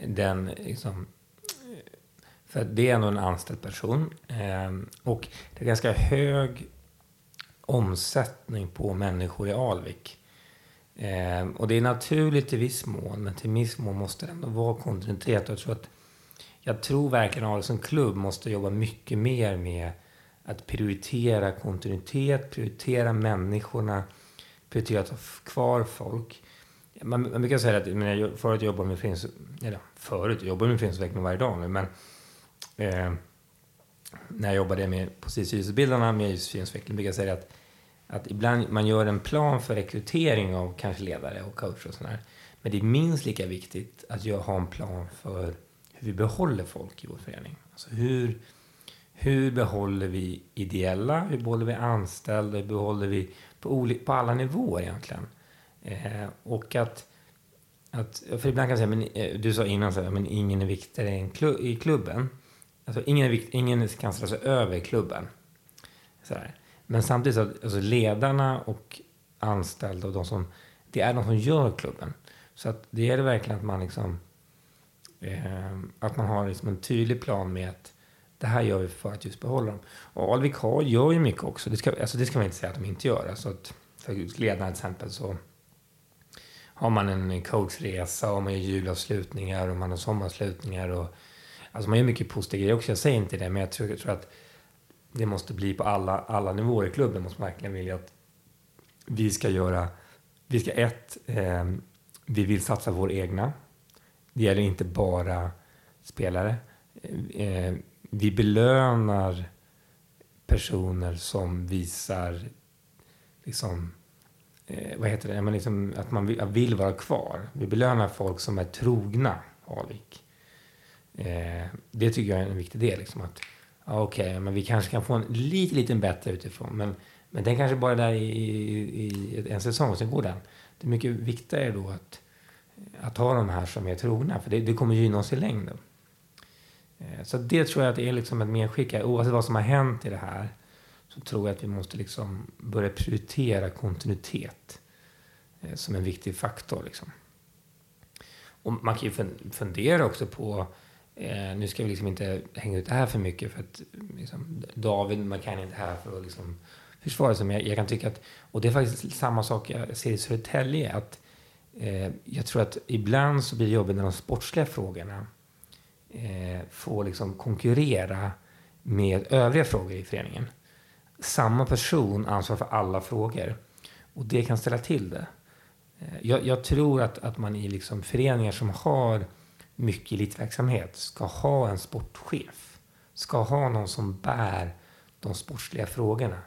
S1: den liksom, för det är ändå en anställd person. Ehm, och det är ganska hög omsättning på människor i Alvik. Eh, och det är naturligt i viss mån, men till viss mån måste det ändå vara kontinuitet. Jag tror, att, jag tror verkligen Alvik som klubb måste jobba mycket mer med att prioritera kontinuitet, prioritera människorna, prioritera att ha kvar folk. Man, man brukar säga att, men jag, förut jobbade med förenings, eller förut, jag med föreningsutveckling varje dag nu, men eh, när jag jobbade med på styrelsebildarna med styrelseutveckling brukar jag säga att, att ibland man gör en plan för rekrytering av kanske ledare och coacher och sådär. Men det är minst lika viktigt att jag har en plan för hur vi behåller folk i vår förening. Alltså hur, hur behåller vi ideella, hur behåller vi anställda, hur behåller vi på, på alla nivåer egentligen. Eh, och att, att, för ibland kan jag säga, men, eh, du sa innan så här, men ingen är viktigare klubb, i klubben. Alltså ingen, är vikt, ingen kan ställa sig över klubben. Så här. Men samtidigt så alltså ledarna och anställda och de som, det är de som gör klubben. Så att det gäller verkligen att man liksom, eh, att man har liksom en tydlig plan med att det här gör vi för att just behålla dem. Och Alvik har, gör ju mycket också. Det ska, alltså det ska man inte säga att de inte gör. Alltså att, för ledarna till exempel så har man en coachresa och man gör julavslutningar och man har sommarslutningar. Och, alltså man gör mycket positiva grejer också. Jag säger inte det, men jag tror, jag tror att det måste bli på alla, alla nivåer i klubben. måste man verkligen vilja att vi ska göra... Vi ska ett, eh, vi vill satsa vår egna. Det gäller inte bara spelare. Eh, vi belönar personer som visar liksom, eh, vad heter det, Men liksom, att man vill, vill, vara kvar. Vi belönar folk som är trogna Alvik. Eh, det tycker jag är en viktig del. Liksom, att, Okej, okay, men vi kanske kan få en lite, lite bättre utifrån. Men, men den kanske bara är där i, i, i en säsong, sen går den. Det är mycket viktigare då att, att ha de här som är trogna, för det, det kommer gynna oss i längden. Eh, så det tror jag att det är liksom ett medskick. Oavsett vad som har hänt i det här så tror jag att vi måste liksom börja prioritera kontinuitet eh, som en viktig faktor. Liksom. Och man kan ju fundera också på, eh, nu ska vi liksom inte hänga ut det här för mycket för att liksom, David, McCann är inte här för att liksom försvara sig. Men jag, jag, kan tycka att, och det är faktiskt samma sak jag ser i Södertälje, att eh, jag tror att ibland så blir det jobbigt när de sportsliga frågorna eh, får liksom konkurrera med övriga frågor i föreningen. Samma person ansvarar för alla frågor. Och det kan ställa till det. Eh, jag, jag, tror att, att man i liksom föreningar som har mycket elitverksamhet ska ha en sportchef. Ska ha någon som bär de sportsliga frågorna.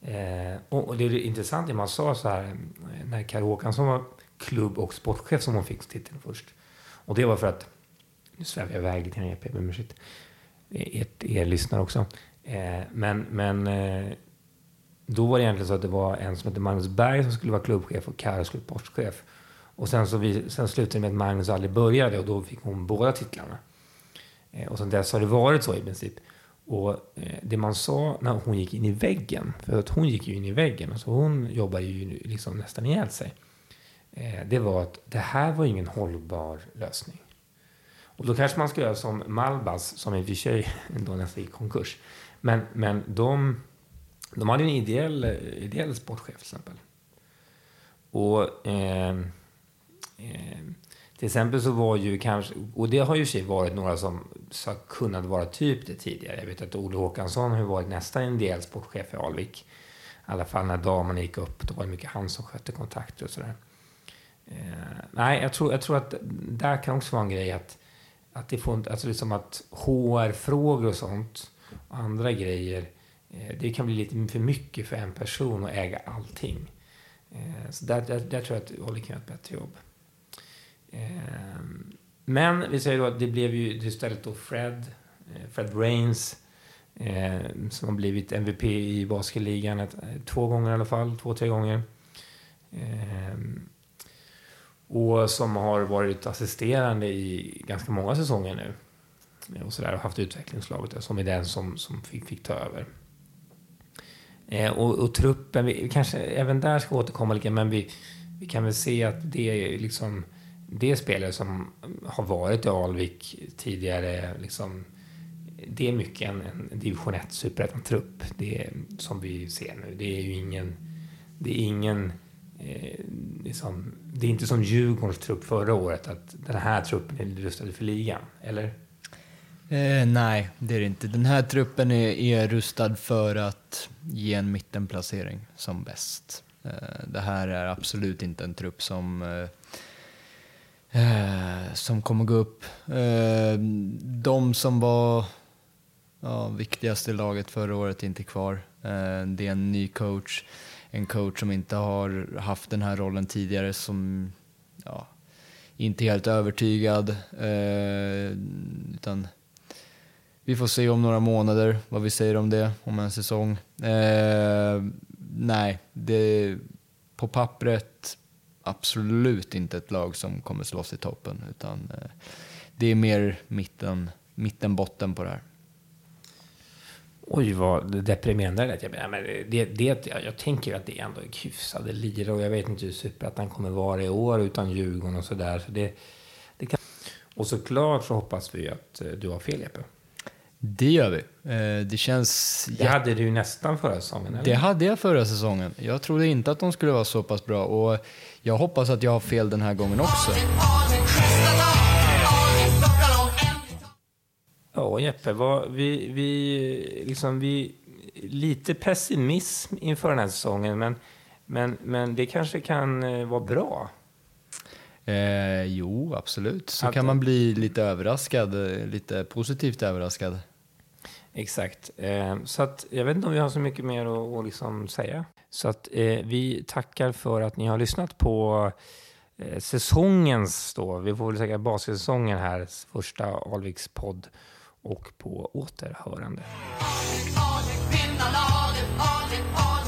S1: Eh, och, det är intressant det man sa så här när Carro Håkansson var klubb och sportchef som hon fick titeln först. Och det var för att nu svävar jag iväg lite grann, jag ber om Er, er lyssnare också. Eh, men men eh, då var det egentligen så att det var en som hette Magnus Berg som skulle vara klubbchef och Carro skulle vara sportchef. Och sen, så vi, sen slutade det med att Magnus aldrig började och då fick hon båda titlarna. Eh, och sen dess har det varit så i princip. Och eh, det man sa när hon gick in i väggen, för att hon gick ju in i väggen, alltså hon jobbar ju liksom nästan ihjäl sig. Eh, det var att det här var ingen hållbar lösning. Och då kanske man ska göra som Malbas, som i och för sig då nästan gick konkurs. Men, men de, de hade en ideell, ideell sportchef till exempel. Och eh, eh, till exempel så var ju kanske, och det har ju sig varit några som har kunnat vara typ det tidigare. Jag vet att Olle Håkansson har varit nästan en ideell sportchef i Alvik. I alla fall när damerna gick upp, då var det mycket han som skötte kontakter och sådär. Eh, nej, jag tror, jag tror att där kan också vara en grej att att det får alltså liksom att HR-frågor och sånt och andra grejer, eh, det kan bli lite för mycket för en person att äga allting. Eh, så där, där, där tror jag att Olle kan göra ett bättre jobb. Eh, men vi säger då att det blev ju istället då Fred, eh, Fred Rains eh, som har blivit MVP i basketligan två gånger i alla fall, två, tre gånger. Och som har varit assisterande i ganska många säsonger nu. Och sådär, haft utvecklingslaget som är den som, som fick, fick ta över. Eh, och, och, truppen, vi kanske även där ska återkomma lite, men vi, vi kan väl se att det är liksom det är spelare som har varit i Alvik tidigare. Liksom, det är mycket en, en division 1 superettan-trupp. Som vi ser nu. Det är ju ingen, det är ingen eh, liksom, det är inte som Djurgårdens trupp förra året, att den här truppen är rustad för ligan, eller?
S2: Eh, nej, det är det inte. Den här truppen är, är rustad för att ge en mittenplacering som bäst. Eh, det här är absolut inte en trupp som eh, eh som kommer gå upp. Eh, de som var ja, viktigaste laget förra året är inte kvar. Eh, det är en ny coach, en coach som inte har haft den här rollen tidigare som ja, inte helt övertygad. Eh, utan vi får se om några månader vad vi säger om det, om en säsong. Eh, nej, det, på pappret absolut inte ett lag som kommer slåss i toppen. Utan eh, det är mer mitten, mitten, botten på det här.
S1: Oj, vad deprimerande det lät. Jag, men det, det, jag, tänker att det är ändå hyfsade lirare och jag vet inte hur superettan kommer vara i år utan Djurgården och sådär. Så det, det kan... Och såklart så hoppas vi att eh, du har fel, Jeppe.
S2: Det gör vi. Eh, det känns...
S1: Det hade du nästan förra säsongen, eller?
S2: Det hade jag förra säsongen. Jag trodde inte att de skulle vara så pass bra och jag hoppas att jag har fel den här gången också.
S1: Ja, Jeppe, vad, vi, vi, liksom, vi, lite pessimism inför den här säsongen, men, men, men det kanske kan eh, vara bra.
S2: Eh, jo, absolut. Så att, kan man bli lite överraskad, lite positivt överraskad.
S1: Exakt. Eh, så att jag vet inte om vi har så mycket mer att, att liksom säga. Så att eh, vi tackar för att ni har lyssnat på eh, säsongens då, vi får väl säga bassäsongen här, första Alviks podd och på återhörande. Alvik, Alvik,